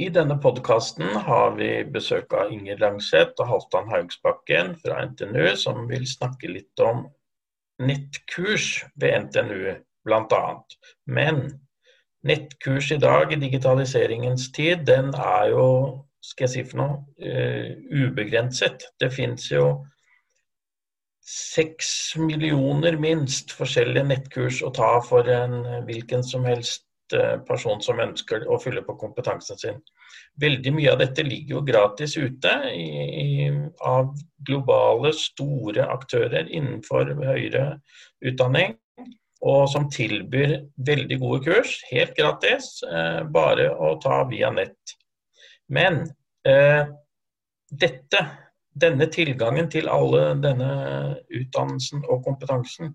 I denne podkasten har vi besøk av Inger Langseth og Halvdan Haugsbakken fra NTNU, som vil snakke litt om nettkurs ved NTNU bl.a. Men nettkurs i dag, i digitaliseringens tid, den er jo, skal jeg si for noe, uh, ubegrenset. Det fins jo seks millioner minst forskjellige nettkurs å ta for en hvilken som helst person som ønsker å fylle på kompetansen sin. Veldig mye av dette ligger jo gratis ute i, av globale, store aktører innenfor høyere utdanning. Og som tilbyr veldig gode kurs, helt gratis, eh, bare å ta via nett. Men eh, dette denne tilgangen til alle denne utdannelsen og kompetansen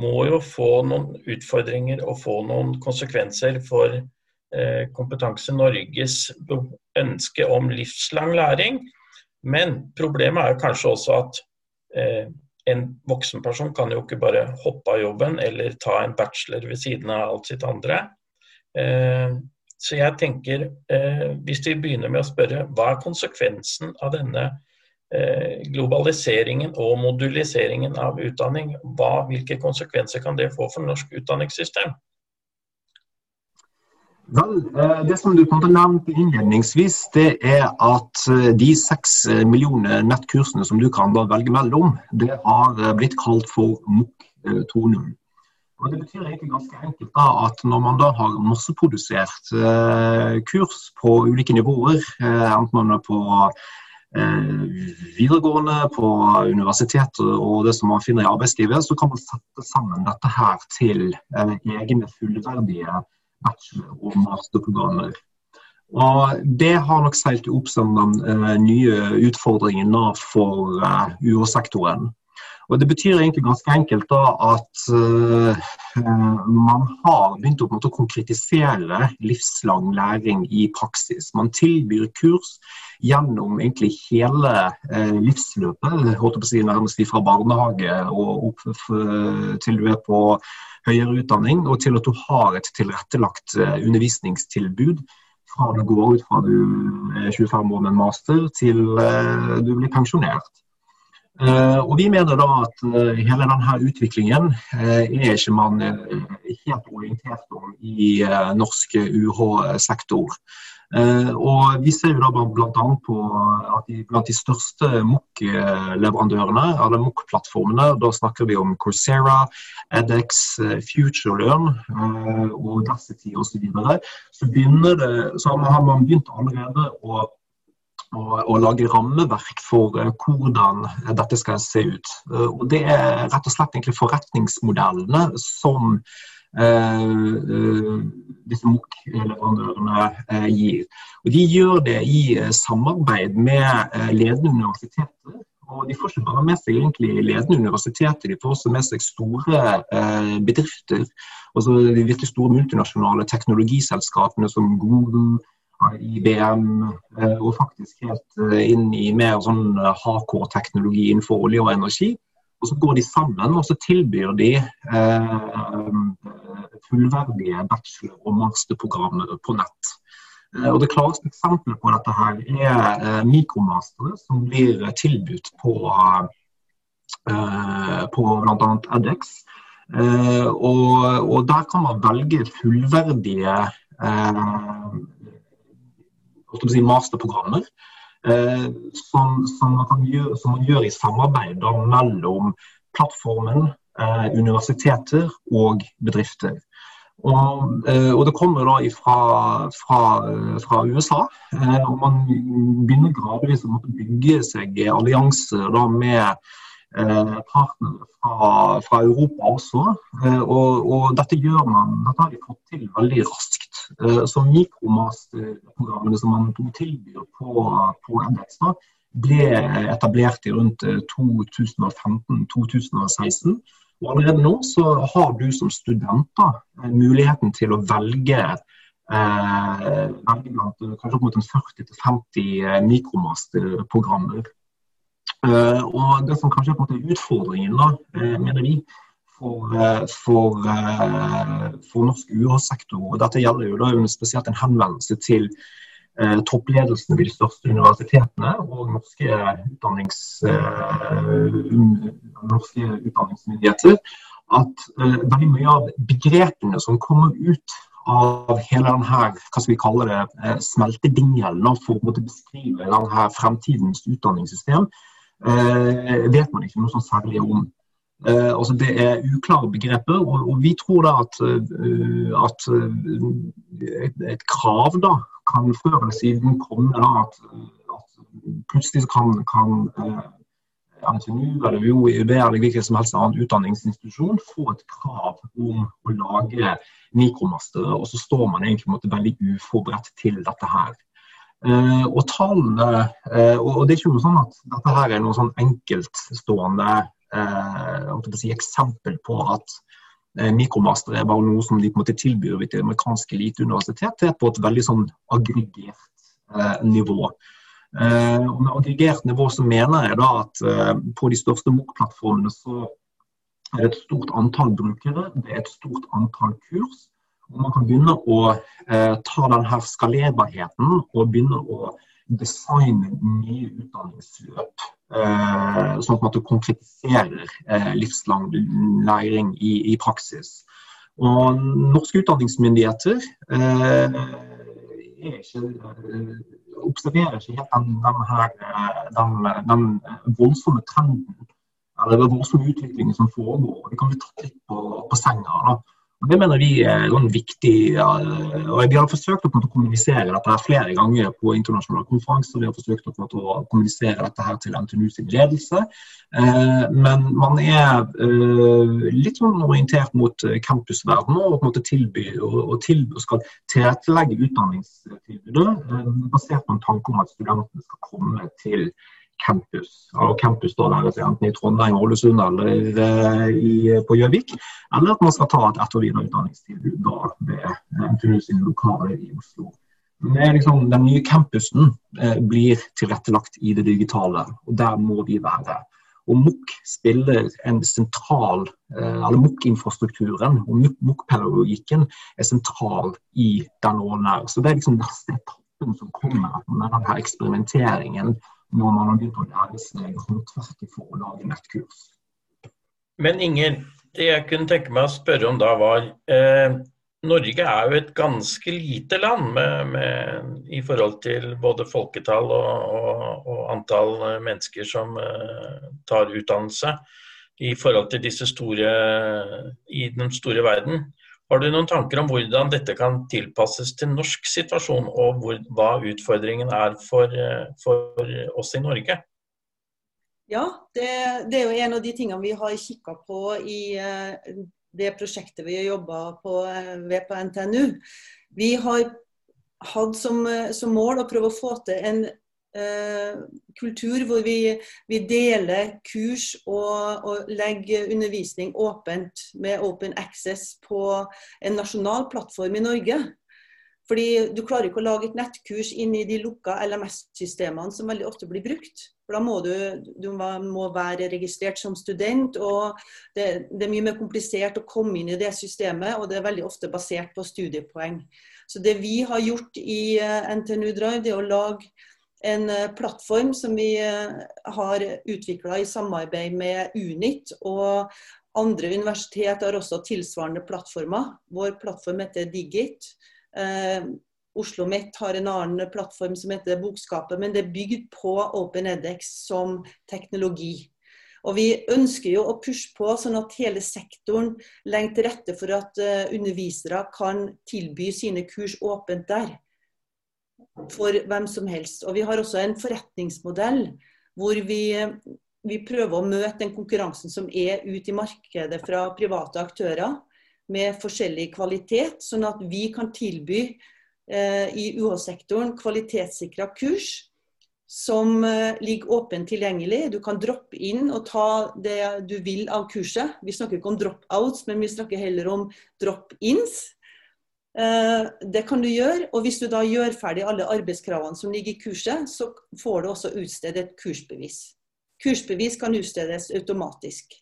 må jo få noen utfordringer og få noen konsekvenser for eh, Kompetanse Norges ønske om livslang læring. Men problemet er kanskje også at eh, en voksenperson kan jo ikke bare hoppe av jobben eller ta en bachelor ved siden av alt sitt andre. Eh, så jeg tenker, eh, hvis vi begynner med å spørre hva er konsekvensen av denne globaliseringen og moduliseringen av utdanning, hva, hvilke konsekvenser kan det få for norsk utdanningssystem? Vel, eh, Det som du nevnte innledningsvis, det er at eh, de seks millioner nettkursene som du kan velge mellom, det har blitt kalt for MOOC 2.0. Og Det betyr egentlig ganske enkelt da at når man da har masseprodusert kurs på ulike nivåer, enten man er på Eh, videregående, på universitetet og det som man finner i arbeidslivet, så kan man sette sammen dette her til eh, egne fullverdige bachelor- og masterprogrammer. Og Det har nok seilt opp som den uh, nye utfordringen for uh, UH-sektoren. Og Det betyr egentlig ganske enkelt da at uh, man har begynt å, måte, konkretisere livslang læring i praksis. Man tilbyr kurs gjennom egentlig hele uh, livsløpet, holdt på å si nærmest fra barnehage og opp til du er på høyere utdanning, og til at du har et tilrettelagt undervisningstilbud fra du går ut fra du er 25 år med en master til du blir pensjonert. Eh, og Vi mener da at eh, hele denne utviklingen eh, er ikke man helt orientert om i norsk UH-sektor. Og Vi ser jo da bl.a. på at blant de største MOOC-leverandørene, eller MOOC-plattformene, da snakker vi om Coursera, edX, FutureLearn og Audacity osv., så, videre, så, så har man begynt allerede å å, lage rammeverk for uh, hvordan dette skal se ut. Uh, og Det er rett og slett egentlig forretningsmodellene som uh, disse MOOC-leverandørene gir. Og De gjør det i samarbeid med ledende universiteter. Og De får ikke bare med seg egentlig ledende universiteter, de får også med seg store bedrifter. Altså De virkelig store multinasjonale teknologiselskapene som Google, IBM, eh, og faktisk helt eh, inn i mer sånn HK-teknologi eh, innenfor olje og energi. Og Så går de sammen og så tilbyr de fullverdige bachelor- og masterprogrammer på nett. Og Det klareste eksempelet på dette her er mikromastere som blir tilbudt på, på bl.a. edX. Og, og, Der kan man velge fullverdige si, masterprogrammer. Eh, som, som, man gjøre, som, man gjør i samarbeid da, mellom plattformen, eh, universiteter og bedrifter. Og, eh, og, Det kommer da fra, fra, fra USA. Eh, og Man begynner gradvis å bygge seg allianser med Eh, partnere fra, fra, Europa også. Eh, og, og, dette gjør man, dette har de fått til veldig raskt. Eh, så mikromasterprogrammene som man tilbyr på, på NX, ble etablert i rundt 2015-2016. Og allerede nå så har du som student muligheten til å velge eh, blant kanskje opp mot 40-50 mikromasterprogrammer Eh, og Det som kanskje er utfordringen, da, eh, mener vi, for, uh, for, for norsk UH-sektor, og dette gjelder jo da spesielt en henvendelse til eh, toppledelsene ved de største universitetene og norske, utdannings, eh, norske utdanningsmyndigheter at eh, veldig mye av begrepene som kommer ut av hele denne hva skal vi kalle det, eh, smeltedingelen for å beskrive denne fremtidens utdanningssystem, eh, vet man ikke noe sånn særlig om. Uh, altså det er uklare begreper, og, og vi tror da at, uh, at uh, et, et, krav da kan før eller siden komme da at, at plutselig kan, kan NTNU eller UiB eller hvilken som helst annen utdanningsinstitusjon få et krav om å lage mikromastere, og så står man egentlig måte, veldig uforberedt til dette her. Uh, og tallene, uh, og det er ikke noe sånn at dette her er noe sånn enkeltstående uh, si, eksempel på at mikromaster er bare noe som de på en måte tilbyr til amerikanske eliteuniversitet. Det er på et veldig sånn aggregert nivå. Uh, og med aggregert nivå så mener jeg da at på de største MOOC-plattformene så er det et stort antall brukere, det er et stort antall kurs. og Man kan begynne å eh, ta denne skalerbarheten og begynne å designe nye utdanningsløp. Sånn at man konkretiserer livslang læring i, i, praksis. Og norske utdanningsmyndigheter er ikke observerer ikke helt den, den, her, eh, den, den voldsomme trenden eller den voldsomme utviklingen som foregår. Det kan bli tatt litt på, på senga. Da. Det mener vi er viktig. viktig. og Vi har forsøkt å kommunisere dette her flere ganger på internasjonale konferanser. Vi har forsøkt å kommunisere dette her til NTNU sin ledelse. Eh, men man er eh, litt sånn orientert mot campusverdenen og på en måte tilby og, tilby, skal tilrettelegge utdanningstilbudet eh, basert på en tanke om at studentene skal komme til campus. Og campus står der, enten i Trondheim, Ålesund eller i, på Gjøvik. Eller at man skal ta et etter- og videreutdanningstilbud da ved NTNU sine lokaler i Oslo. Men liksom, Den nye campusen eh, blir tilrettelagt i det digitale, og der må vi være. Og MOOC spiller en sentral, eller MOOC-infrastrukturen og MOOC-pedagogikken er sentral i den her. Så det er liksom neste etappen som kommer med denne eksperimenteringen når man har begynt å lære seg håndverket for å lage nettkurs. Men Inger, det jeg kunne tenke meg å spørre om da var eh, Norge er jo et ganske lite land med, med, i forhold til både folketall og, og, og antall mennesker som eh, tar utdannelse i forhold til disse store i den store verden. Har du noen tanker om hvordan dette kan tilpasses til norsk situasjon, og hvor, hva utfordringen er for, for, oss i Norge? Ja, det, det, er jo en av de tingene vi har kikka på i uh, det prosjektet vi har jobba uh, ved på NTNU. Vi har hatt som, som, mål å prøve å få til en Eh, kultur hvor vi, vi, deler kurs og, og, legger undervisning åpent med open access på en nasjonal plattform i Norge. Fordi Du klarer ikke å lage et nettkurs inn i de lukka LMS-systemene som veldig ofte blir brukt. For Da må du, du må være registrert som student, og det, det, er mye mer komplisert å komme inn i det systemet. Og det er veldig ofte basert på studiepoeng. Så det vi har gjort i eh, NTNU Drive, det er å lage en eh, plattform som vi eh, har utvikla i samarbeid med Unit. og andre universitet har også tilsvarende plattformer. Vår plattform heter Digit. Eh, Oslo Mitt har en annen plattform som heter Bokskapet, men det er bygd på OpenEDX som teknologi. Og Vi ønsker jo å pushe på sånn at hele sektoren legger til rette for at undervisere kan tilby sine kurs åpent der for hvem som helst. Og Vi har også en forretningsmodell hvor vi, vi prøver å møte den konkurransen som er ute i markedet fra private aktører, med forskjellig kvalitet, sånn at vi kan tilby eh, i UH-sektoren kvalitetssikra kurs som eh, ligger åpent tilgjengelig. Du kan droppe inn og ta det du vil av kurset. Vi snakker ikke om drop-outs, men vi snakker heller om drop-ins. Eh, det kan du gjøre, og hvis du da gjør ferdig alle arbeidskravene som ligger i kurset, så får du også utstedt et kursbevis. Kursbevis kan utstedes automatisk.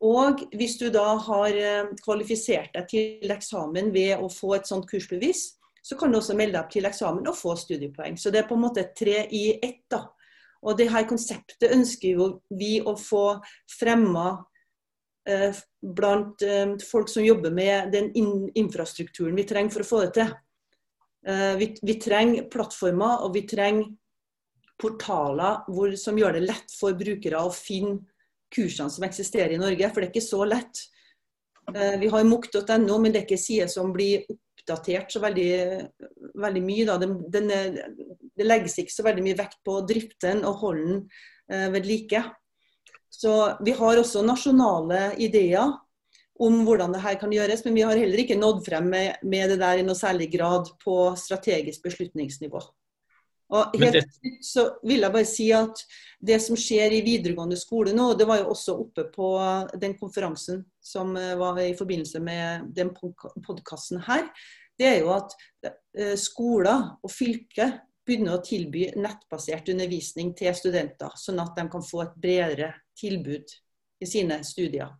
Og hvis du da har eh, kvalifisert deg til eksamen ved å få et sånt kursbevis, så kan du også melde deg opp til eksamen og få studiepoeng. Så det er på en måte tre i ett. da. Og det her konseptet ønsker jo vi å få fremma blant eh, folk som jobber med den infrastrukturen vi trenger for å få det til. Eh, vi, vi, trenger plattformer og vi trenger portaler hvor, som gjør det lett for brukere å finne kursene som eksisterer i Norge, for det er ikke så lett. Eh, vi har mok.no, men det er ikke sider som blir oppdatert så veldig, veldig mye. Den, den er, det legges ikke så veldig mye vekt på å drifte den og holde den eh, ved like. Så Vi har også nasjonale ideer om hvordan det her kan gjøres, men vi har heller ikke nådd frem med, med det der i noe særlig grad på strategisk beslutningsnivå. Og helt det... så vil jeg bare si at Det som skjer i videregående skole nå, det var jo også oppe på den konferansen som eh, var i forbindelse med den podkasten her. Det er jo at eh, skoler og fylker begynner å tilby nettbasert undervisning til studenter, sånn at de kan få et bredere tilbud i sine studier.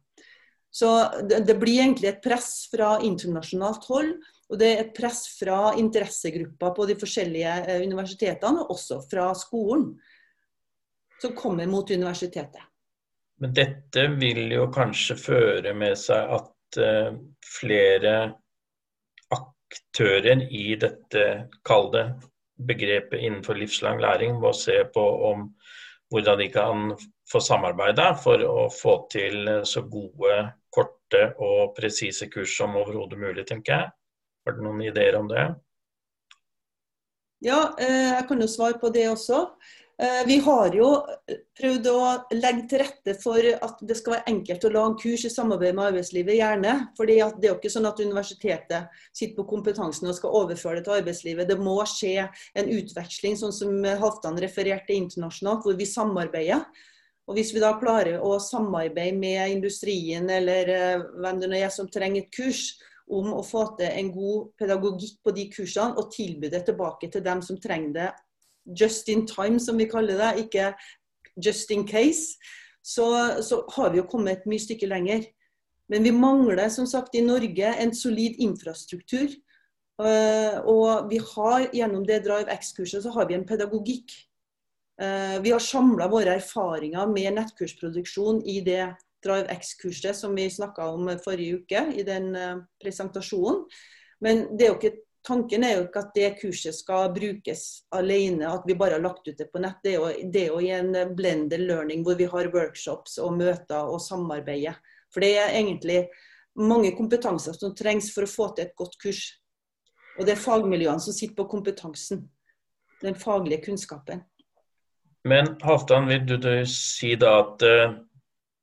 Så det, blir egentlig et press fra internasjonalt hold og det er et press fra interessegrupper på de forskjellige eh, universitetene, og også fra skolen, som kommer mot universitetet. Men dette vil jo kanskje føre med seg at uh, flere aktører i dette, kall det, begrepet innenfor livslang læring, må se på om hvordan de kan få samarbeide for å få til så gode, korte og presise kurs som overhodet mulig, tenker jeg. Har du noen ideer om det? Ja, eh, jeg kan jo svare på det også. Eh, vi har jo prøvd å legge til rette for at det skal være enkelt å lage kurs i samarbeid med arbeidslivet, gjerne. fordi Det er jo ikke sånn at universitetet sitter på kompetansen og skal overføre det til arbeidslivet. Det må skje en utveksling, sånn som Halvdan refererte internasjonalt, hvor vi samarbeider. Og Hvis vi da klarer å samarbeide med industrien eller eh, hvem det nå er som trenger et kurs, om å få til en god pedagogikk på de kursene og tilby det tilbake til dem som trenger det just in time, som vi kaller det, ikke just in case, så, så har vi jo kommet et mye stykke lenger. Men vi mangler som sagt i Norge en solid infrastruktur. Uh, og vi har gjennom det Drive X-kurset så har vi en pedagogikk. Uh, vi har samla våre erfaringer med nettkursproduksjon i det Drive X-kurset som vi snakka om forrige uke i den uh, presentasjonen. Men det er jo ikke, tanken er jo ikke at det kurset skal brukes alene, at vi bare har lagt ut det på nett. Det er jo, det er jo i en blender learning hvor vi har workshops og møter og samarbeider. For det er egentlig mange kompetanser som trengs for å få til et godt kurs. Og det er fagmiljøene som sitter på kompetansen. Den faglige kunnskapen. Men Halvdan, vil du, du si da at uh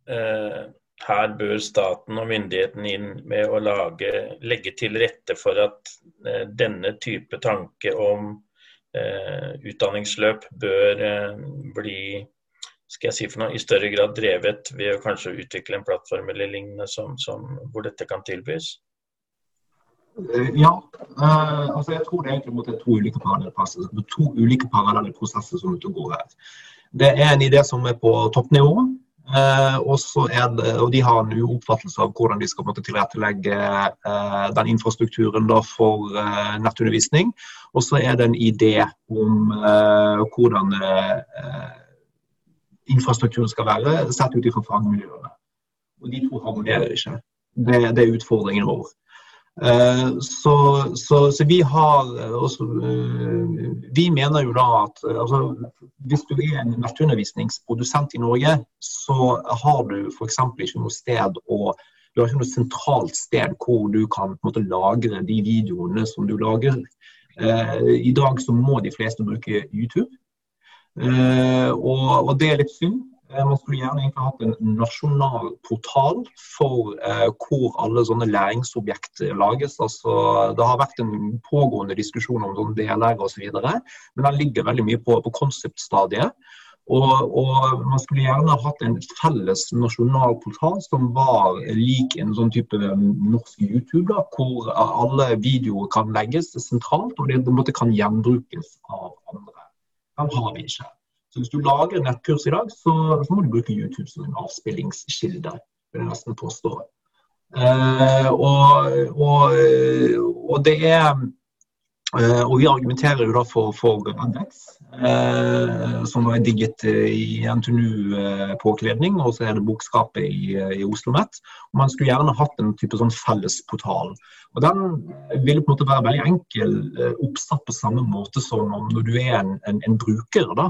Eh, her bør staten og myndighetene inn med å lage, legge til rette for at eh, denne type tanke om eh, utdanningsløp bør bli skal jeg si for noe, i større grad drevet ved å kanskje utvikle en plattform eller lignende som, som, hvor dette kan tilbys? Ja, uh, altså jeg tror det er egentlig to ulike parallelle to ulike parallelle prosesser som er ute og går her. Det er en idé som er på toppnivå, Eh, det, og de har en oppfattelse av hvordan de skal måtte, tilrettelegge eh, den infrastrukturen da, for eh, nettundervisning. Og så er det en idé om hvordan infrastrukturen skal være, sett ut ifra fagmiljøene. Og de to harmonerer ikke. Det, det er utfordringen vår. Eh, så, så, så, vi har også, eh, Vi mener jo da at altså, hvis du er en nattundervisningsprodusent i Norge, så har du f.eks. ikke noe sted å du har ikke noe sentralt sted hvor du kan måte, lagre de videoene som du lager. Eh, I dag så må de fleste bruke YouTube. Eh, og, og, det er litt synd. Eh, man skulle gjerne egentlig hatt en nasjonal portal for eh, hvor alle sånne læringsobjekt lages. Altså, det har vært en pågående diskusjon om sånn deler osv., så men den ligger veldig mye på, på konseptstadiet. Og, og, Man skulle gjerne hatt en felles nasjonal portal som var lik en sånn type norsk YouTube, da, hvor alle videoer kan legges sentralt og det, det kan gjenbrukes av andre. Den har vi ikke. Så hvis du lager nettkurs i dag, så, så må du bruke YouTube som en avspillingskilde. vil jeg nesten påstå. Uh, og, og, og, det er og Vi argumenterer jo da for, for Andex, uh, som er digget i NTNU-påkledning, og så er det bokskapet i, i Oslo OsloMet. Man skulle gjerne hatt en type sånn fellesportal. Og Den ville på en måte være veldig enkel oppsatt på samme måte som når du er en, en, en bruker. da.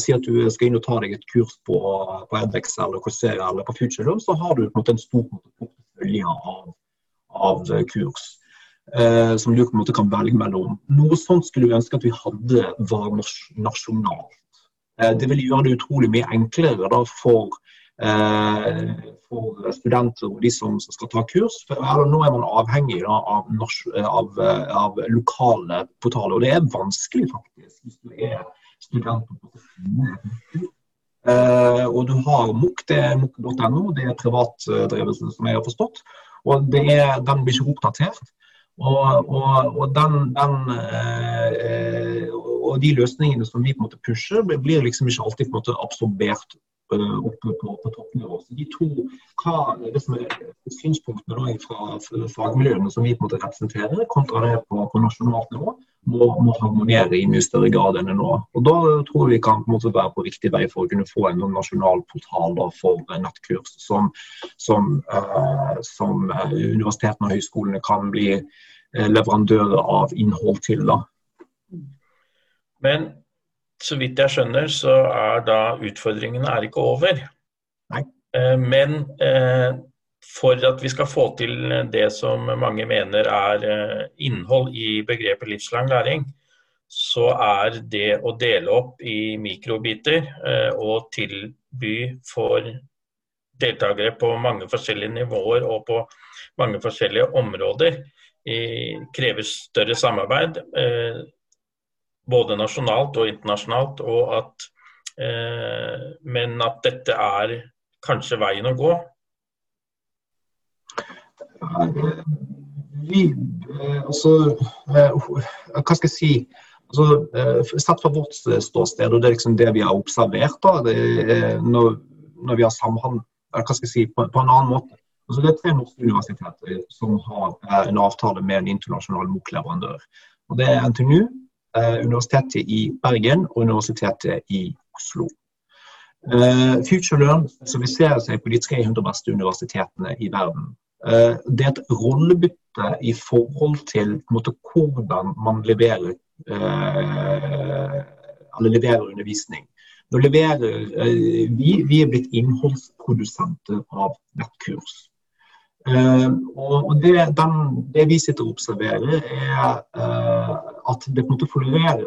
Si at du skal inn og ta deg et kurs på, på Edvex eller Coursera eller på FutureLearn, så har du på en måte en stor portefølje av, av kurs eh, som du på en måte kan velge mellom. Noe sånt skulle vi ønske at vi hadde var nasjonalt. Eh, det vil gjøre det utrolig mye enklere da, for, eh, for, studenter og de som skal ta kurs. For nå er man avhengig da, av, av, av, lokale portaler, og det er vanskelig faktisk hvis du er student. Uh, og du har MOK, det er mok.no, det er privatdrevet, som jeg har forstått. Og er, den blir ikke oppdatert. Og, og, og, den, den, eh, og, de løsningene som vi på en måte pusher, blir liksom ikke alltid på en måte absorbert uh, oppe på, på toppnivå. Så de to, hva, det som er synspunktene fra fagmiljøene som vi på en måte representerer, kontra det på, på nasjonalt nivå, må, må, harmonere i mye større grad enn det nå. Og Da tror jeg vi kan på en måte være på riktig vei for å kunne få en sånn nasjonal portal da, for nettkurs som, som, uh, som universitetene og høyskolene kan bli Eh, leverandører av innhold til. da. Men så vidt jeg skjønner, så er da utfordringene er ikke over. Nei. Eh, men eh, for at vi skal få til det som mange mener er innhold i begrepet livslang læring, så er det å dele opp i mikrobiter og tilby for deltakere på mange forskjellige nivåer og på mange forskjellige områder krever større samarbeid, eh, både nasjonalt og internasjonalt. Og at, eh, men at dette er kanskje veien å gå. Vi, eh, altså, hva skal jeg si? Altså, sett fra vårt ståsted, og det er liksom det vi har observert da, når, når, vi har samhandlet hva skal jeg si, på, på en annen måte Altså det er tre norske universiteter som har eh, en avtale med en internasjonal MOOC-leverandør. Og Det er NTNU, eh, Universitetet i Bergen og Universitetet i Oslo. Uh, FutureLearn spesialiserer seg på de 300 beste universitetene i verden. Uh, det er et rollebytte i forhold til måte, hvordan man leverer, uh, leverer undervisning. Leverer, vi, vi, er blitt innholdsprodusenter av nettkurs. Og det, den, det, vi sitter og observerer, er at det, på en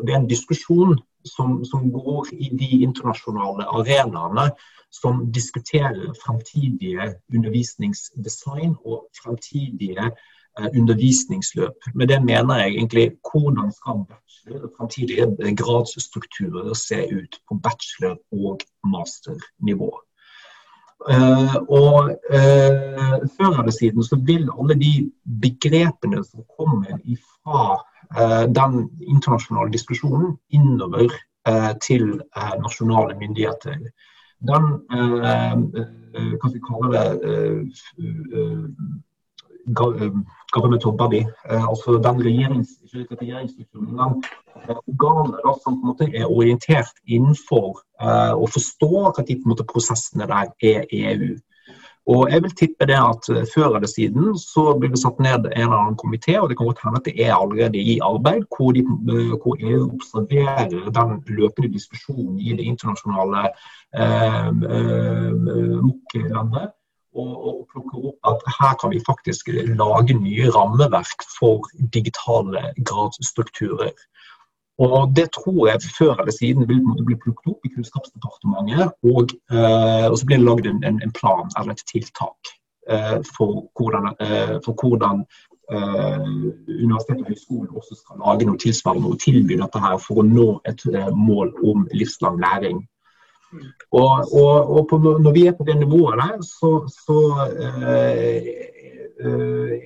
det er en diskusjon som, som, går i de internasjonale arenaene som diskuterer fremtidige undervisningsdesign og fremtidige eh, undervisningsløp. Med det mener jeg egentlig hvordan skal bachelor, fremtidige gradsstrukturer se ut på bachelor- og masternivå. Uh, og uh, før eller siden så vil alle de begrepene som kommer fra uh, den internasjonale diskusjonen innover til nasjonale myndigheter, den hva vi kalle det governmental body, altså den regjerings, regjeringsstrukturen, organer da, som på en måte er orientert innenfor uh, og forstår at de på en måte prosessene der er EU. Og jeg vil tippe det at Før eller siden så blir det satt ned en eller annen komité, og det kan godt hende at det er allerede i arbeid, hvor, de, hvor EU observerer den løpende diskusjonen i det internasjonale eh, MOK-landet og, og plukker opp at her kan vi faktisk lage nye rammeverk for digitale gradsstrukturer. Og Det tror jeg før eller siden vil bli plukket opp i Kunnskapsdepartementet. Og, eh, og så blir det lagd en, en, plan eller et tiltak eh, for hvordan, eh, for hvordan eh, universitet og høyskolen også skal lage noe tilsvarende og tilby dette her for å nå et eh, mål om livslang læring. Og, og, og på, når vi er på det nivået der, så, så eh,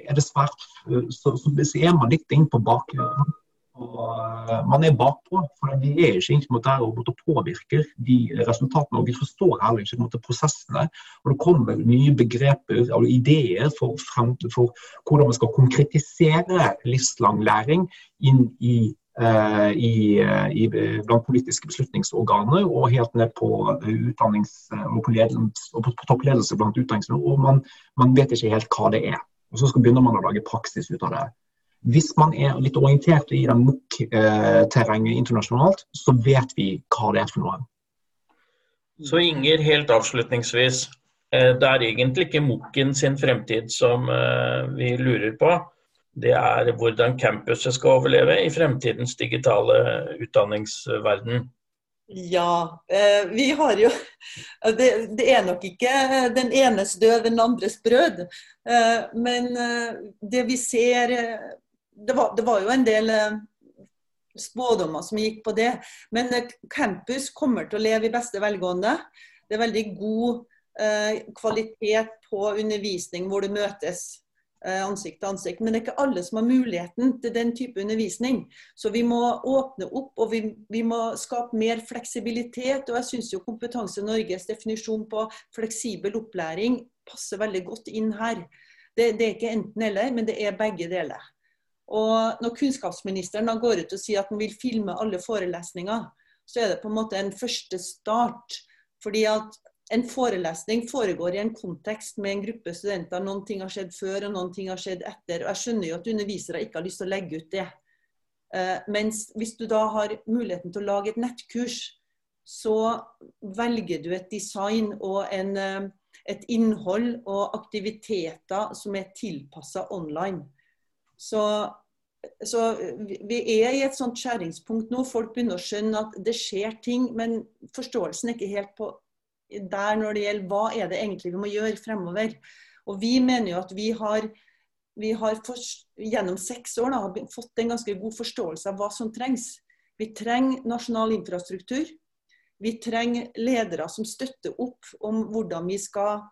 er det svært så, så, er man litt inne på bakgrunnen Og man er bakpå, for vi er ikke der og påvirker de resultatene. Og vi forstår heller ikke prosessene. Og det kommer nye begreper og ideer for, for hvordan man skal konkretisere livslang læring inn i Eh, i, eh, i, blant politiske beslutningsorganer og helt ned på utdannings- og på, ledelse, og på, på toppledelse blant utdanningsnivå. Man, man, vet ikke helt hva det er. Og Så begynner man å lage praksis ut av det. Hvis man er litt orientert i det MOOC-terrenget internasjonalt, så vet vi hva det er for noe. Så Inger, helt avslutningsvis. Eh, det er egentlig ikke MOOC-en sin fremtid som vi lurer på det er hvordan campuset skal overleve i fremtidens digitale utdanningsverden. Ja, eh, vi har jo det, er nok ikke den enes død, den andres brød. Eh, men eh, det vi ser det var, det var jo en del spådommer som gikk på det. Men campus kommer til å leve i beste velgående. Det er veldig god kvalitet på undervisning hvor det møtes ansikt til ansikt. Men det er ikke alle som har muligheten til den type undervisning. Så vi må åpne opp, og vi, vi må skape mer fleksibilitet. Og jeg syns jo Kompetanse Norges definisjon på fleksibel opplæring passer veldig godt inn her. Det, det er ikke enten-eller, men det er begge deler. Og når kunnskapsministeren da går ut og sier at han vil filme alle forelesninger, så er det på en måte en første start. Fordi at en forelesning foregår i en kontekst med en gruppe studenter. Noen ting har skjedd før, og noen ting har skjedd etter. og Jeg skjønner jo at undervisere ikke har lyst til å legge ut det. Uh, mens hvis du da har muligheten til å lage et nettkurs, så velger du et design og en, uh, et innhold og aktiviteter som er tilpassa online. Så, så, vi er i et sånt skjæringspunkt nå. Folk begynner å skjønne at det skjer ting, men forståelsen er ikke helt på der når det gjelder hva er det egentlig vi må gjøre fremover. Og Vi mener jo at vi har, vi har for, gjennom seks år da, fått en ganske god forståelse av hva som trengs. Vi trenger nasjonal infrastruktur. Vi trenger ledere som støtter opp om hvordan vi skal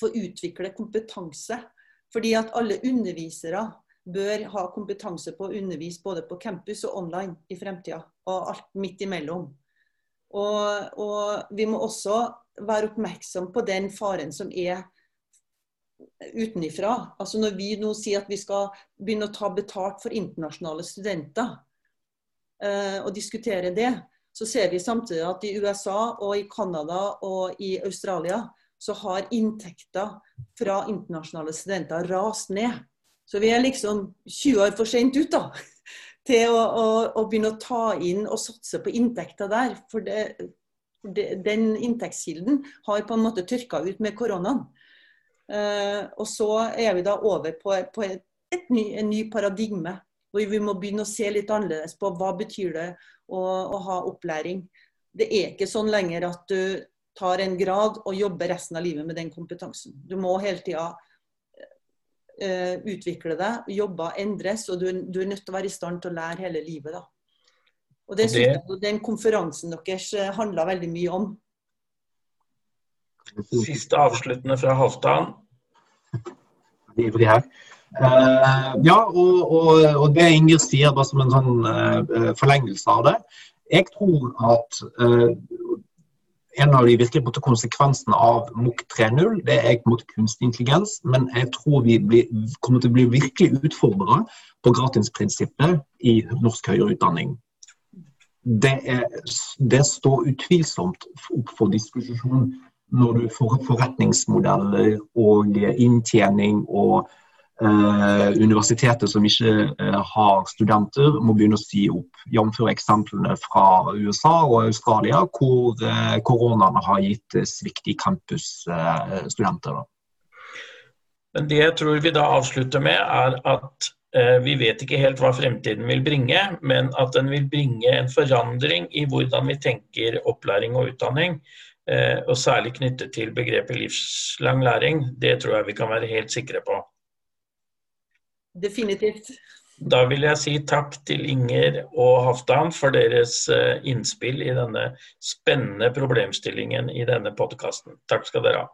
få utvikle kompetanse. Fordi at alle undervisere bør ha kompetanse på å undervise både på campus og online i fremtida. Og alt midt imellom. Og, og vi må også være oppmerksom på den faren som er utenifra. Altså når vi nå sier at vi skal begynne å ta betalt for internasjonale studenter, eh, og diskutere det, så ser vi samtidig at i USA og i Canada og i Australia så har inntekter fra internasjonale studenter rast ned. Så vi er liksom 20 år for sent ut, da. Til å, å, å begynne å ta inn og satse på inntekter der. For det, den inntektskilden har på en måte tørka ut med koronaen. Uh, og så er vi da over på, på et, et ny, en ny paradigme, hvor vi må begynne å se litt annerledes på hva betyr det å, å ha opplæring. Det er ikke sånn lenger at du tar en grad og jobber resten av livet med den kompetansen. Du må hele tida utvikle deg, jobber endres, og du, du, er nødt til å være i stand til å lære hele livet. da. Og det syns jeg den konferansen deres eh, handla veldig mye om. Siste avsluttende fra Halvdan. Ivrig her. Uh, ja, og, og, og, det Inger sier, bare som en sånn uh, forlengelse av det. Jeg tror at uh, en av de virkelige konsekvensene av MOOC 3.0 det er mot kunstig intelligens. Men jeg tror vi blir, kommer til å bli virkelig utfordra på gratisprinsippet i norsk høyere utdanning det, er, det står utvilsomt opp for diskusjon når du får forretningsmodeller og inntjening og uh, universiteter som ikke eh, har studenter, må begynne å si opp. Jf. eksemplene fra USA og Australia, hvor eh, koronaen har gitt svikt i campusstudenter. Men det jeg tror vi da avslutter med, er at Eh, vi vet ikke helt hva fremtiden vil bringe, men at den vil bringe en forandring i hvordan vi tenker opplæring og utdanning. Eh, og særlig knyttet til begrepet livslang læring. Det tror jeg vi kan være helt sikre på. Definitivt. Da vil jeg si takk til Inger og Haftan for deres eh, innspill i denne spennende problemstillingen i denne podkasten. Takk skal dere ha.